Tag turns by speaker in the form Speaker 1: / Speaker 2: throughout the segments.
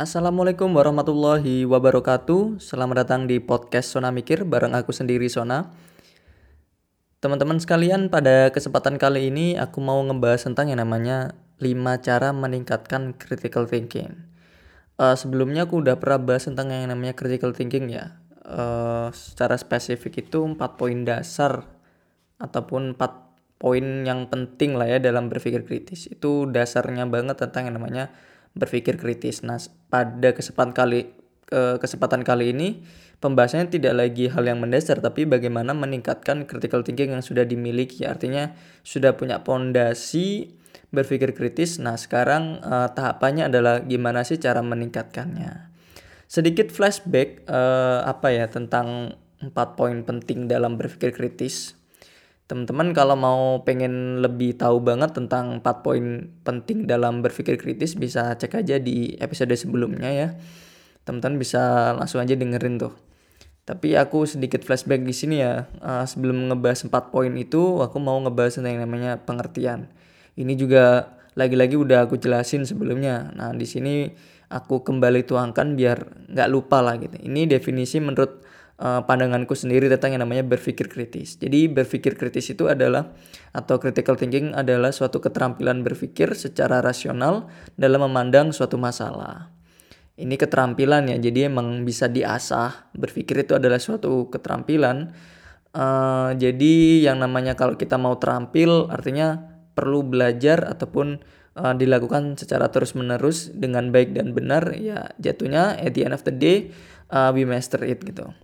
Speaker 1: Assalamualaikum warahmatullahi wabarakatuh. Selamat datang di podcast Sona Mikir bareng aku sendiri Sona. Teman-teman sekalian, pada kesempatan kali ini aku mau ngebahas tentang yang namanya 5 cara meningkatkan critical thinking. Uh, sebelumnya aku udah pernah bahas tentang yang namanya critical thinking ya. Uh, secara spesifik itu 4 poin dasar ataupun 4 poin yang penting lah ya dalam berpikir kritis. Itu dasarnya banget tentang yang namanya berpikir kritis. Nah, pada kesempatan kali kesempatan kali ini pembahasannya tidak lagi hal yang mendasar tapi bagaimana meningkatkan critical thinking yang sudah dimiliki. Artinya sudah punya pondasi berpikir kritis. Nah, sekarang uh, tahapannya adalah gimana sih cara meningkatkannya. Sedikit flashback uh, apa ya tentang empat poin penting dalam berpikir kritis teman-teman kalau mau pengen lebih tahu banget tentang 4 poin penting dalam berpikir kritis bisa cek aja di episode sebelumnya ya. Teman-teman bisa langsung aja dengerin tuh. Tapi aku sedikit flashback di sini ya. Uh, sebelum ngebahas 4 poin itu, aku mau ngebahas tentang yang namanya pengertian. Ini juga lagi-lagi udah aku jelasin sebelumnya. Nah, di sini aku kembali tuangkan biar nggak lupa lah gitu. Ini definisi menurut uh, pandanganku sendiri tentang yang namanya berpikir kritis. Jadi berpikir kritis itu adalah atau critical thinking adalah suatu keterampilan berpikir secara rasional dalam memandang suatu masalah. Ini keterampilan ya, jadi emang bisa diasah. Berpikir itu adalah suatu keterampilan. Uh, jadi yang namanya kalau kita mau terampil artinya perlu belajar ataupun uh, dilakukan secara terus menerus dengan baik dan benar ya jatuhnya at the end of the day uh, we master it gitu.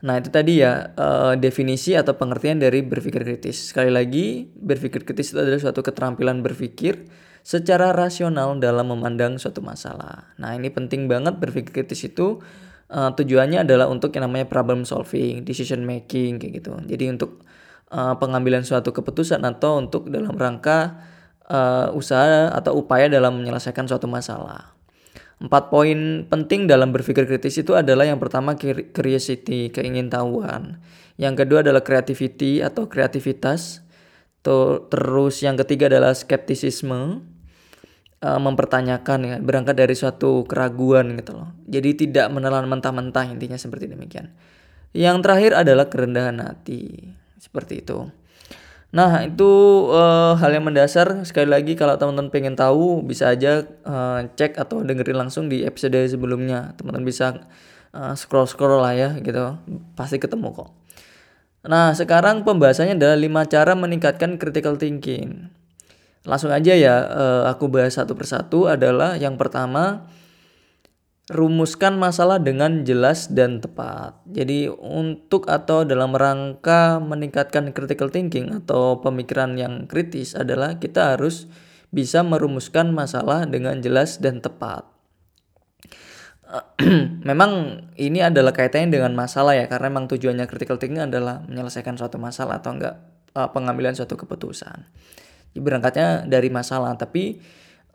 Speaker 1: Nah itu tadi ya uh, definisi atau pengertian dari berpikir kritis. Sekali lagi berpikir kritis itu adalah suatu keterampilan berpikir secara rasional dalam memandang suatu masalah. Nah ini penting banget berpikir kritis itu uh, tujuannya adalah untuk yang namanya problem solving, decision making kayak gitu. Jadi untuk uh, pengambilan suatu keputusan atau untuk dalam rangka uh, usaha atau upaya dalam menyelesaikan suatu masalah. Empat poin penting dalam berpikir kritis itu adalah yang pertama curiosity, keingintahuan. Yang kedua adalah creativity atau kreativitas. Terus yang ketiga adalah skeptisisme, uh, mempertanyakan ya, berangkat dari suatu keraguan gitu loh. Jadi tidak menelan mentah-mentah intinya seperti demikian. Yang terakhir adalah kerendahan hati, seperti itu. Nah itu uh, hal yang mendasar sekali lagi kalau teman-teman pengen tahu bisa aja uh, cek atau dengerin langsung di episode sebelumnya teman-teman bisa uh, scroll scroll lah ya gitu pasti ketemu kok. Nah sekarang pembahasannya adalah 5 cara meningkatkan critical thinking. Langsung aja ya uh, aku bahas satu persatu adalah yang pertama rumuskan masalah dengan jelas dan tepat. Jadi untuk atau dalam rangka meningkatkan critical thinking atau pemikiran yang kritis adalah kita harus bisa merumuskan masalah dengan jelas dan tepat. memang ini adalah kaitannya dengan masalah ya karena memang tujuannya critical thinking adalah menyelesaikan suatu masalah atau enggak uh, pengambilan suatu keputusan. Berangkatnya dari masalah tapi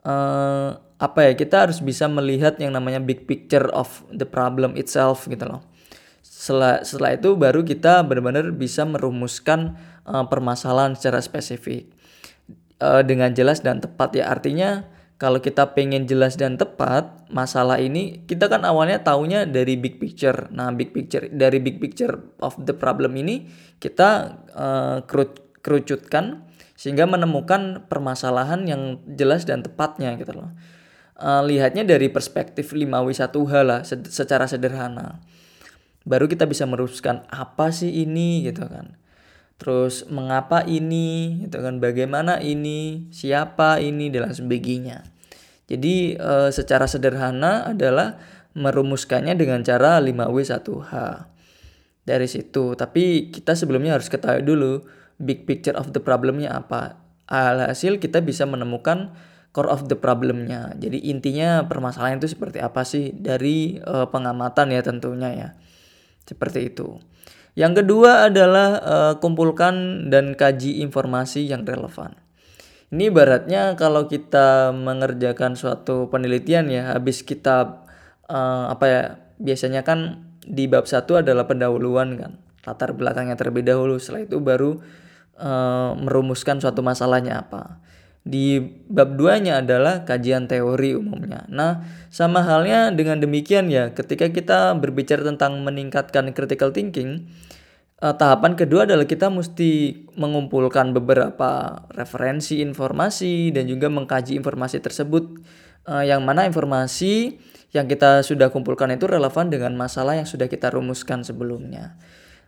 Speaker 1: uh, apa ya kita harus bisa melihat yang namanya big picture of the problem itself gitu loh. Setelah setelah itu baru kita benar-benar bisa merumuskan uh, permasalahan secara spesifik. Uh, dengan jelas dan tepat ya. Artinya kalau kita pengen jelas dan tepat masalah ini kita kan awalnya taunya dari big picture. Nah big picture dari big picture of the problem ini kita uh, kerucutkan sehingga menemukan permasalahan yang jelas dan tepatnya gitu loh. Uh, lihatnya dari perspektif 5W1H lah secara sederhana. Baru kita bisa merumuskan apa sih ini gitu kan. Terus mengapa ini gitu kan, bagaimana ini, siapa ini dan sebagainya. Jadi uh, secara sederhana adalah merumuskannya dengan cara 5W1H. Dari situ, tapi kita sebelumnya harus ketahui dulu big picture of the problemnya apa. Alhasil kita bisa menemukan core of the problemnya. Jadi intinya permasalahan itu seperti apa sih dari uh, pengamatan ya tentunya ya. Seperti itu. Yang kedua adalah uh, kumpulkan dan kaji informasi yang relevan. Ini ibaratnya kalau kita mengerjakan suatu penelitian ya, habis kita uh, apa ya, biasanya kan di bab satu adalah pendahuluan kan, latar belakangnya terlebih dahulu. Setelah itu baru uh, merumuskan suatu masalahnya apa. Di bab 2-nya adalah kajian teori umumnya. Nah, sama halnya dengan demikian ya, ketika kita berbicara tentang meningkatkan critical thinking, eh, tahapan kedua adalah kita mesti mengumpulkan beberapa referensi informasi dan juga mengkaji informasi tersebut eh, yang mana informasi yang kita sudah kumpulkan itu relevan dengan masalah yang sudah kita rumuskan sebelumnya.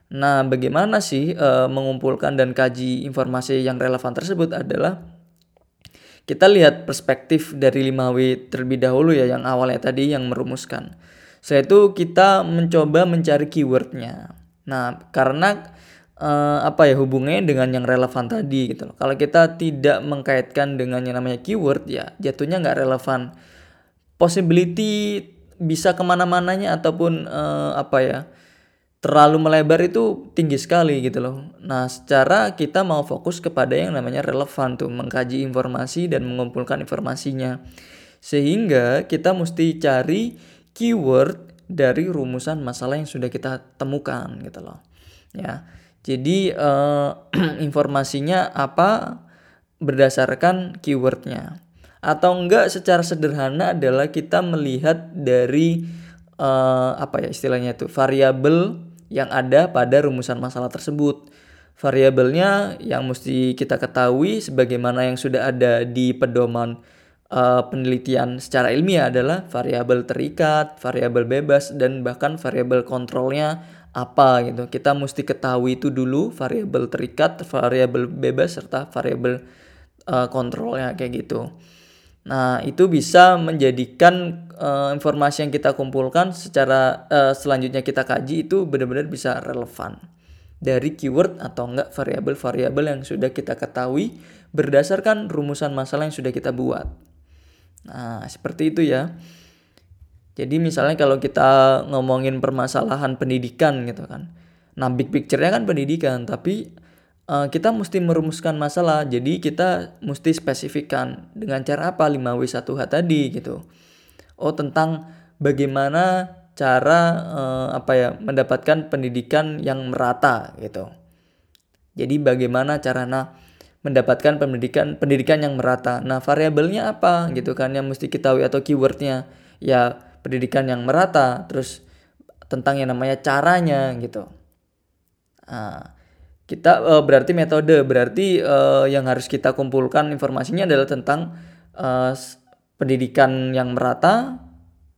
Speaker 1: Nah, bagaimana sih eh, mengumpulkan dan kaji informasi yang relevan tersebut adalah kita lihat perspektif dari 5W terlebih dahulu ya yang awalnya tadi yang merumuskan. Setelah itu kita mencoba mencari keywordnya. Nah karena eh, apa ya hubungannya dengan yang relevan tadi gitu loh. Kalau kita tidak mengkaitkan dengan yang namanya keyword ya jatuhnya nggak relevan. Possibility bisa ke mana-mananya ataupun eh, apa ya terlalu melebar itu tinggi sekali gitu loh. Nah, secara kita mau fokus kepada yang namanya relevan tuh, mengkaji informasi dan mengumpulkan informasinya. Sehingga kita mesti cari keyword dari rumusan masalah yang sudah kita temukan gitu loh. Ya. Jadi eh, informasinya apa berdasarkan keywordnya. Atau enggak secara sederhana adalah kita melihat dari eh, apa ya istilahnya itu variabel yang ada pada rumusan masalah tersebut. Variabelnya yang mesti kita ketahui sebagaimana yang sudah ada di pedoman uh, penelitian secara ilmiah adalah variabel terikat, variabel bebas dan bahkan variabel kontrolnya apa gitu. Kita mesti ketahui itu dulu variabel terikat, variabel bebas serta variabel uh, kontrolnya kayak gitu. Nah, itu bisa menjadikan uh, informasi yang kita kumpulkan secara uh, selanjutnya kita kaji itu benar-benar bisa relevan dari keyword atau enggak variabel-variabel yang sudah kita ketahui berdasarkan rumusan masalah yang sudah kita buat. Nah, seperti itu ya. Jadi misalnya kalau kita ngomongin permasalahan pendidikan gitu kan. Nah, big picture-nya kan pendidikan, tapi uh, kita mesti merumuskan masalah. Jadi kita mesti spesifikkan dengan cara apa 5W1H tadi gitu. Oh, tentang bagaimana cara uh, apa ya mendapatkan pendidikan yang merata gitu. Jadi bagaimana cara nah mendapatkan pendidikan pendidikan yang merata. Nah, variabelnya apa gitu kan yang mesti kita tahu atau keywordnya ya pendidikan yang merata, terus tentang yang namanya caranya gitu. Nah, kita uh, berarti metode. Berarti uh, yang harus kita kumpulkan informasinya adalah tentang uh, pendidikan yang merata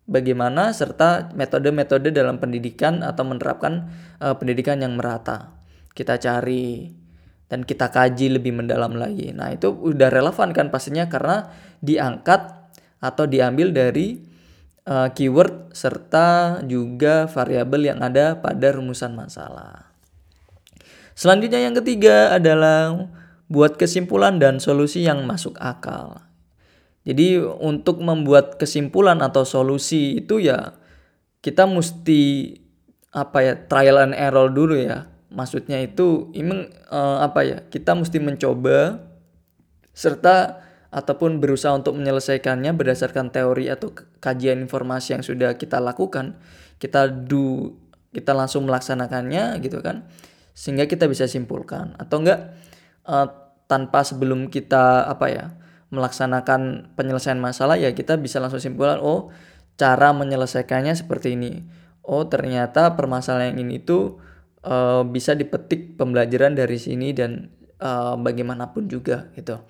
Speaker 1: bagaimana serta metode-metode dalam pendidikan atau menerapkan uh, pendidikan yang merata. Kita cari dan kita kaji lebih mendalam lagi. Nah itu udah relevan kan pastinya karena diangkat atau diambil dari uh, keyword serta juga variabel yang ada pada rumusan masalah Selanjutnya yang ketiga adalah buat kesimpulan dan solusi yang masuk akal. Jadi untuk membuat kesimpulan atau solusi itu ya kita mesti apa ya trial and error dulu ya. Maksudnya itu emang uh, apa ya? Kita mesti mencoba serta ataupun berusaha untuk menyelesaikannya berdasarkan teori atau kajian informasi yang sudah kita lakukan. Kita do kita langsung melaksanakannya gitu kan sehingga kita bisa simpulkan. Atau enggak uh, tanpa sebelum kita apa ya melaksanakan penyelesaian masalah ya kita bisa langsung simpulkan oh cara menyelesaikannya seperti ini. Oh ternyata permasalahan ini tuh uh, bisa dipetik pembelajaran dari sini dan uh, bagaimanapun juga gitu.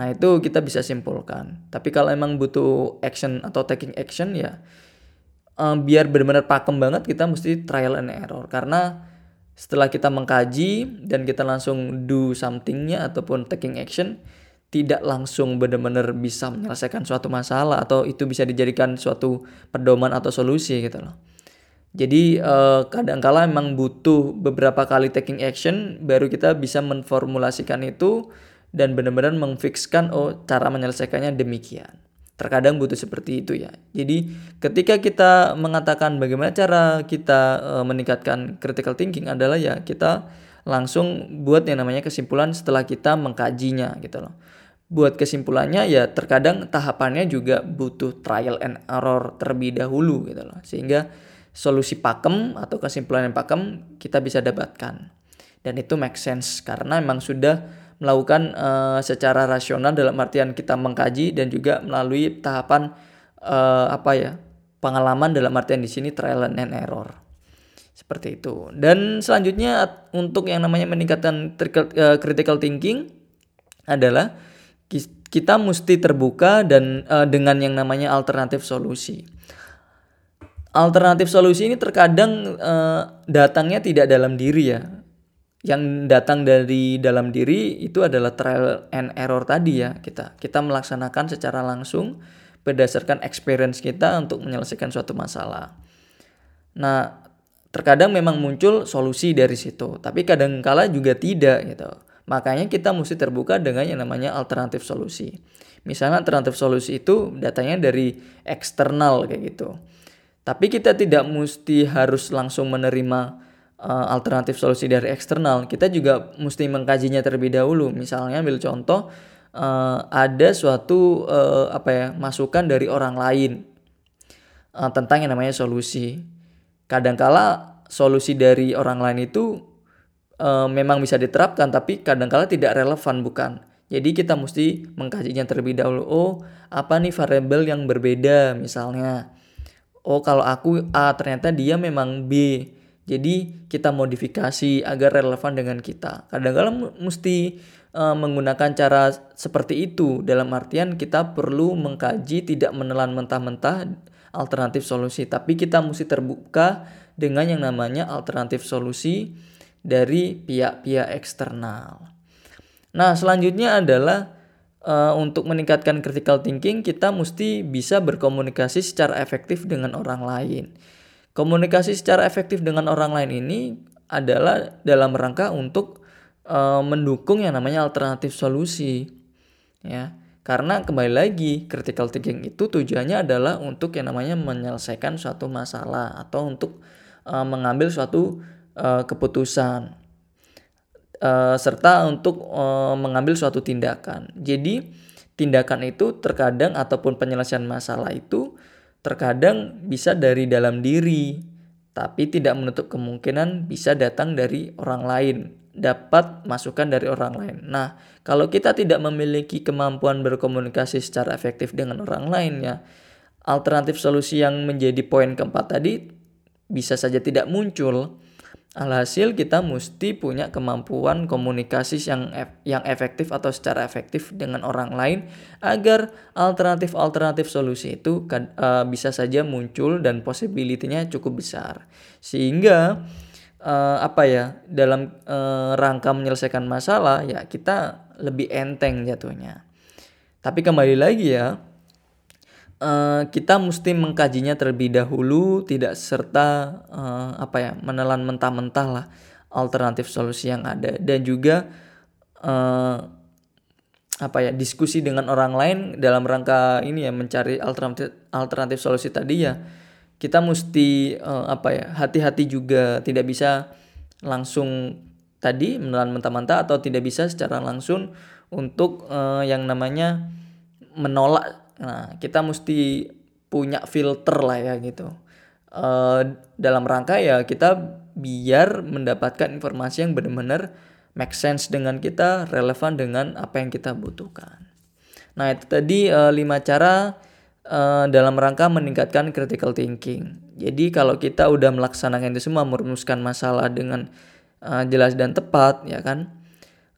Speaker 1: Nah itu kita bisa simpulkan. Tapi kalau emang butuh action atau taking action ya uh, biar benar-benar pakem banget kita mesti trial and error. Karena setelah kita mengkaji dan kita langsung do somethingnya ataupun taking action tidak langsung benar-benar bisa menyelesaikan suatu masalah atau itu bisa dijadikan suatu pedoman atau solusi gitu loh. Jadi eh, kadangkala memang butuh beberapa kali taking action baru kita bisa menformulasikan itu dan benar-benar mengfixkan oh cara menyelesaikannya demikian. Terkadang butuh seperti itu ya. Jadi ketika kita mengatakan bagaimana cara kita e, meningkatkan critical thinking adalah ya kita langsung buat yang namanya kesimpulan setelah kita mengkajinya gitu loh. Buat kesimpulannya ya terkadang tahapannya juga butuh trial and error terlebih dahulu gitu loh. Sehingga solusi pakem atau kesimpulan yang pakem kita bisa dapatkan. Dan itu make sense karena memang sudah melakukan uh, secara rasional dalam artian kita mengkaji dan juga melalui tahapan uh, apa ya pengalaman dalam artian di sini trial and error. Seperti itu. Dan selanjutnya untuk yang namanya meningkatkan uh, critical thinking adalah kita mesti terbuka dan uh, dengan yang namanya alternatif solusi. Alternatif solusi ini terkadang uh, datangnya tidak dalam diri ya yang datang dari dalam diri itu adalah trial and error tadi ya kita kita melaksanakan secara langsung berdasarkan experience kita untuk menyelesaikan suatu masalah. Nah, terkadang memang muncul solusi dari situ, tapi kadang-kala juga tidak gitu. Makanya kita mesti terbuka dengan yang namanya alternatif solusi. Misalnya alternatif solusi itu datanya dari eksternal kayak gitu. Tapi kita tidak mesti harus langsung menerima uh, alternatif solusi dari eksternal, kita juga mesti mengkajinya terlebih dahulu. Misalnya ambil contoh uh, ada suatu uh, apa ya masukan dari orang lain uh, tentang yang namanya solusi. Kadangkala solusi dari orang lain itu uh, memang bisa diterapkan, tapi kadangkala tidak relevan bukan. Jadi kita mesti mengkajinya terlebih dahulu. Oh, apa nih variabel yang berbeda misalnya? Oh, kalau aku A ternyata dia memang B. Jadi kita modifikasi agar relevan dengan kita. Kadang-kadang mesti uh, menggunakan cara seperti itu dalam artian kita perlu mengkaji tidak menelan mentah-mentah alternatif solusi, tapi kita mesti terbuka dengan yang namanya alternatif solusi dari pihak-pihak eksternal. Nah, selanjutnya adalah uh, untuk meningkatkan critical thinking kita mesti bisa berkomunikasi secara efektif dengan orang lain. Komunikasi secara efektif dengan orang lain ini adalah dalam rangka untuk uh, mendukung yang namanya alternatif solusi. Ya. Karena kembali lagi critical thinking itu tujuannya adalah untuk yang namanya menyelesaikan suatu masalah atau untuk uh, mengambil suatu uh, keputusan serta untuk mengambil suatu tindakan. Jadi tindakan itu terkadang ataupun penyelesaian masalah itu terkadang bisa dari dalam diri, tapi tidak menutup kemungkinan bisa datang dari orang lain, dapat masukan dari orang lain. Nah, kalau kita tidak memiliki kemampuan berkomunikasi secara efektif dengan orang lain ya, alternatif solusi yang menjadi poin keempat tadi bisa saja tidak muncul Alhasil kita mesti punya kemampuan komunikasi yang yang efektif atau secara efektif dengan orang lain agar alternatif-alternatif solusi itu uh, bisa saja muncul dan possibility-nya cukup besar. Sehingga uh, apa ya dalam uh, rangka menyelesaikan masalah ya kita lebih enteng jatuhnya. Tapi kembali lagi ya uh, kita mesti mengkajinya terlebih dahulu tidak serta uh, apa ya menelan mentah-mentah lah alternatif solusi yang ada. Dan juga uh, apa ya diskusi dengan orang lain dalam rangka ini ya mencari alternatif alternatif solusi tadi ya kita mesti uh, apa ya hati-hati juga. Tidak bisa langsung tadi menelan mentah-mentah atau tidak bisa secara langsung untuk uh, yang namanya menolak Nah, kita mesti punya filter lah ya gitu. Uh, dalam rangka ya kita biar mendapatkan informasi yang benar-benar make sense dengan kita, relevan dengan apa yang kita butuhkan. Nah, itu tadi uh, lima cara uh, dalam rangka meningkatkan critical thinking. Jadi kalau kita udah melaksanakan itu semua, merumuskan masalah dengan uh, jelas dan tepat, ya kan?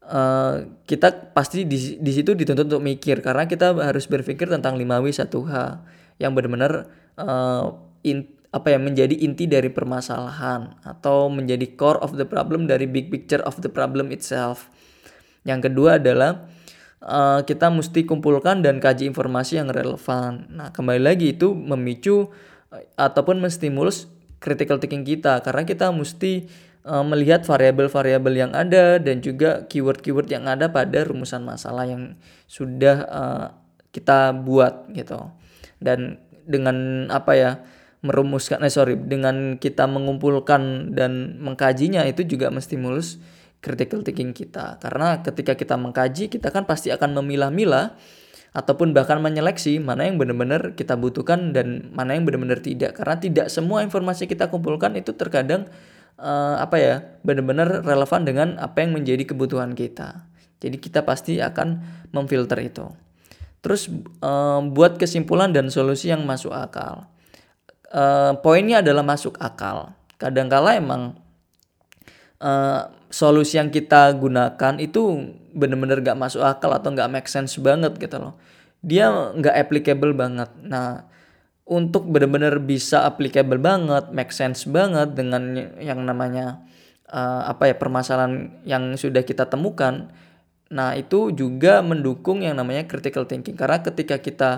Speaker 1: Uh, kita pasti di, di situ dituntut untuk mikir karena kita harus berpikir tentang 5W 1H yang benar-benar uh, apa ya menjadi inti dari permasalahan atau menjadi core of the problem dari big picture of the problem itself. Yang kedua adalah uh, kita mesti kumpulkan dan kaji informasi yang relevan. Nah, kembali lagi itu memicu uh, ataupun menstimulus critical thinking kita karena kita mesti melihat variabel-variabel yang ada dan juga keyword-keyword yang ada pada rumusan masalah yang sudah uh, kita buat gitu. Dan dengan apa ya merumuskan eh sorry dengan kita mengumpulkan dan mengkajinya itu juga menstimulus critical thinking kita karena ketika kita mengkaji kita kan pasti akan memilah-milah ataupun bahkan menyeleksi mana yang benar-benar kita butuhkan dan mana yang benar-benar tidak karena tidak semua informasi kita kumpulkan itu terkadang uh, apa ya benar-benar relevan dengan apa yang menjadi kebutuhan kita. Jadi kita pasti akan memfilter itu. Terus um, buat kesimpulan dan solusi yang masuk akal. Uh, poinnya adalah masuk akal. Kadangkala emang uh, solusi yang kita gunakan itu bener-bener gak masuk akal atau gak make sense banget gitu loh. Dia gak applicable banget. Nah, untuk bener-bener bisa applicable banget, make sense banget dengan yang namanya uh, apa ya permasalahan yang sudah kita temukan. Nah, itu juga mendukung yang namanya critical thinking karena ketika kita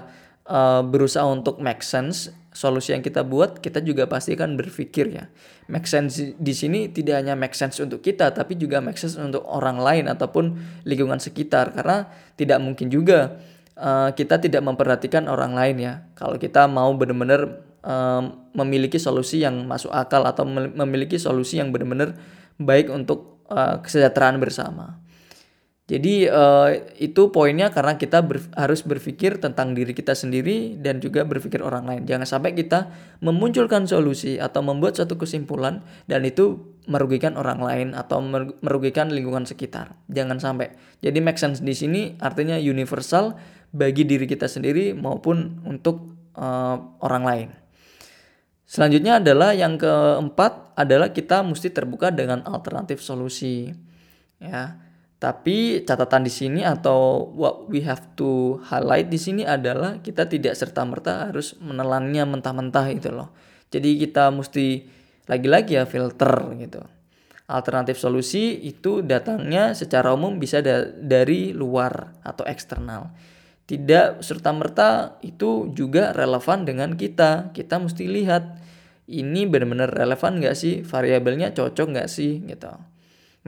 Speaker 1: uh, berusaha untuk make sense solusi yang kita buat, kita juga pasti akan berpikir ya. Make sense di sini tidak hanya make sense untuk kita, tapi juga make sense untuk orang lain ataupun lingkungan sekitar karena tidak mungkin juga uh, kita tidak memperhatikan orang lain ya. Kalau kita mau benar-benar memiliki solusi yang masuk akal atau memiliki solusi yang benar-benar baik untuk uh, kesejahteraan bersama. Jadi uh, itu poinnya karena kita harus berpikir tentang diri kita sendiri dan juga berpikir orang lain. Jangan sampai kita memunculkan solusi atau membuat suatu kesimpulan dan itu merugikan orang lain atau merugikan lingkungan sekitar. Jangan sampai. Jadi make sense di sini artinya universal bagi diri kita sendiri maupun untuk uh, orang lain. Selanjutnya adalah yang keempat adalah kita mesti terbuka dengan alternatif solusi. Ya tapi catatan di sini atau what we have to highlight di sini adalah kita tidak serta-merta harus menelannya mentah-mentah itu loh. Jadi kita mesti lagi-lagi ya filter gitu. Alternatif solusi itu datangnya secara umum bisa da dari luar atau eksternal. Tidak serta-merta itu juga relevan dengan kita. Kita mesti lihat ini benar-benar relevan nggak sih, variabelnya cocok nggak sih gitu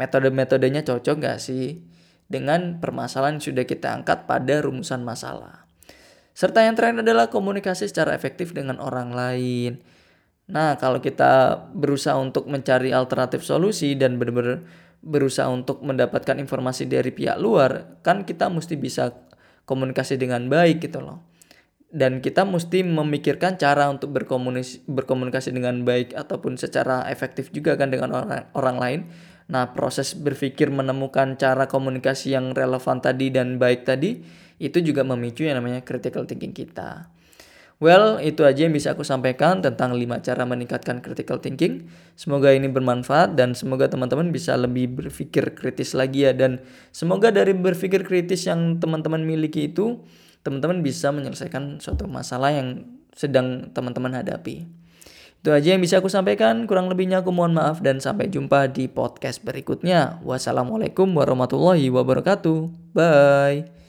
Speaker 1: metode-metodenya cocok gak sih dengan permasalahan yang sudah kita angkat pada rumusan masalah. Serta yang terakhir adalah komunikasi secara efektif dengan orang lain. Nah, kalau kita berusaha untuk mencari alternatif solusi dan benar-benar berusaha untuk mendapatkan informasi dari pihak luar, kan kita mesti bisa komunikasi dengan baik gitu loh. Dan kita mesti memikirkan cara untuk berkomunikasi, berkomunikasi dengan baik ataupun secara efektif juga kan dengan orang, orang lain Nah, proses berpikir menemukan cara komunikasi yang relevan tadi dan baik tadi itu juga memicu yang namanya critical thinking kita. Well, itu aja yang bisa aku sampaikan tentang 5 cara meningkatkan critical thinking. Semoga ini bermanfaat dan semoga teman-teman bisa lebih berpikir kritis lagi ya dan semoga dari berpikir kritis yang teman-teman miliki itu teman-teman bisa menyelesaikan suatu masalah yang sedang teman-teman hadapi. Itu aja yang bisa aku sampaikan. Kurang lebihnya aku mohon maaf dan sampai jumpa di podcast berikutnya. Wassalamualaikum warahmatullahi wabarakatuh. Bye.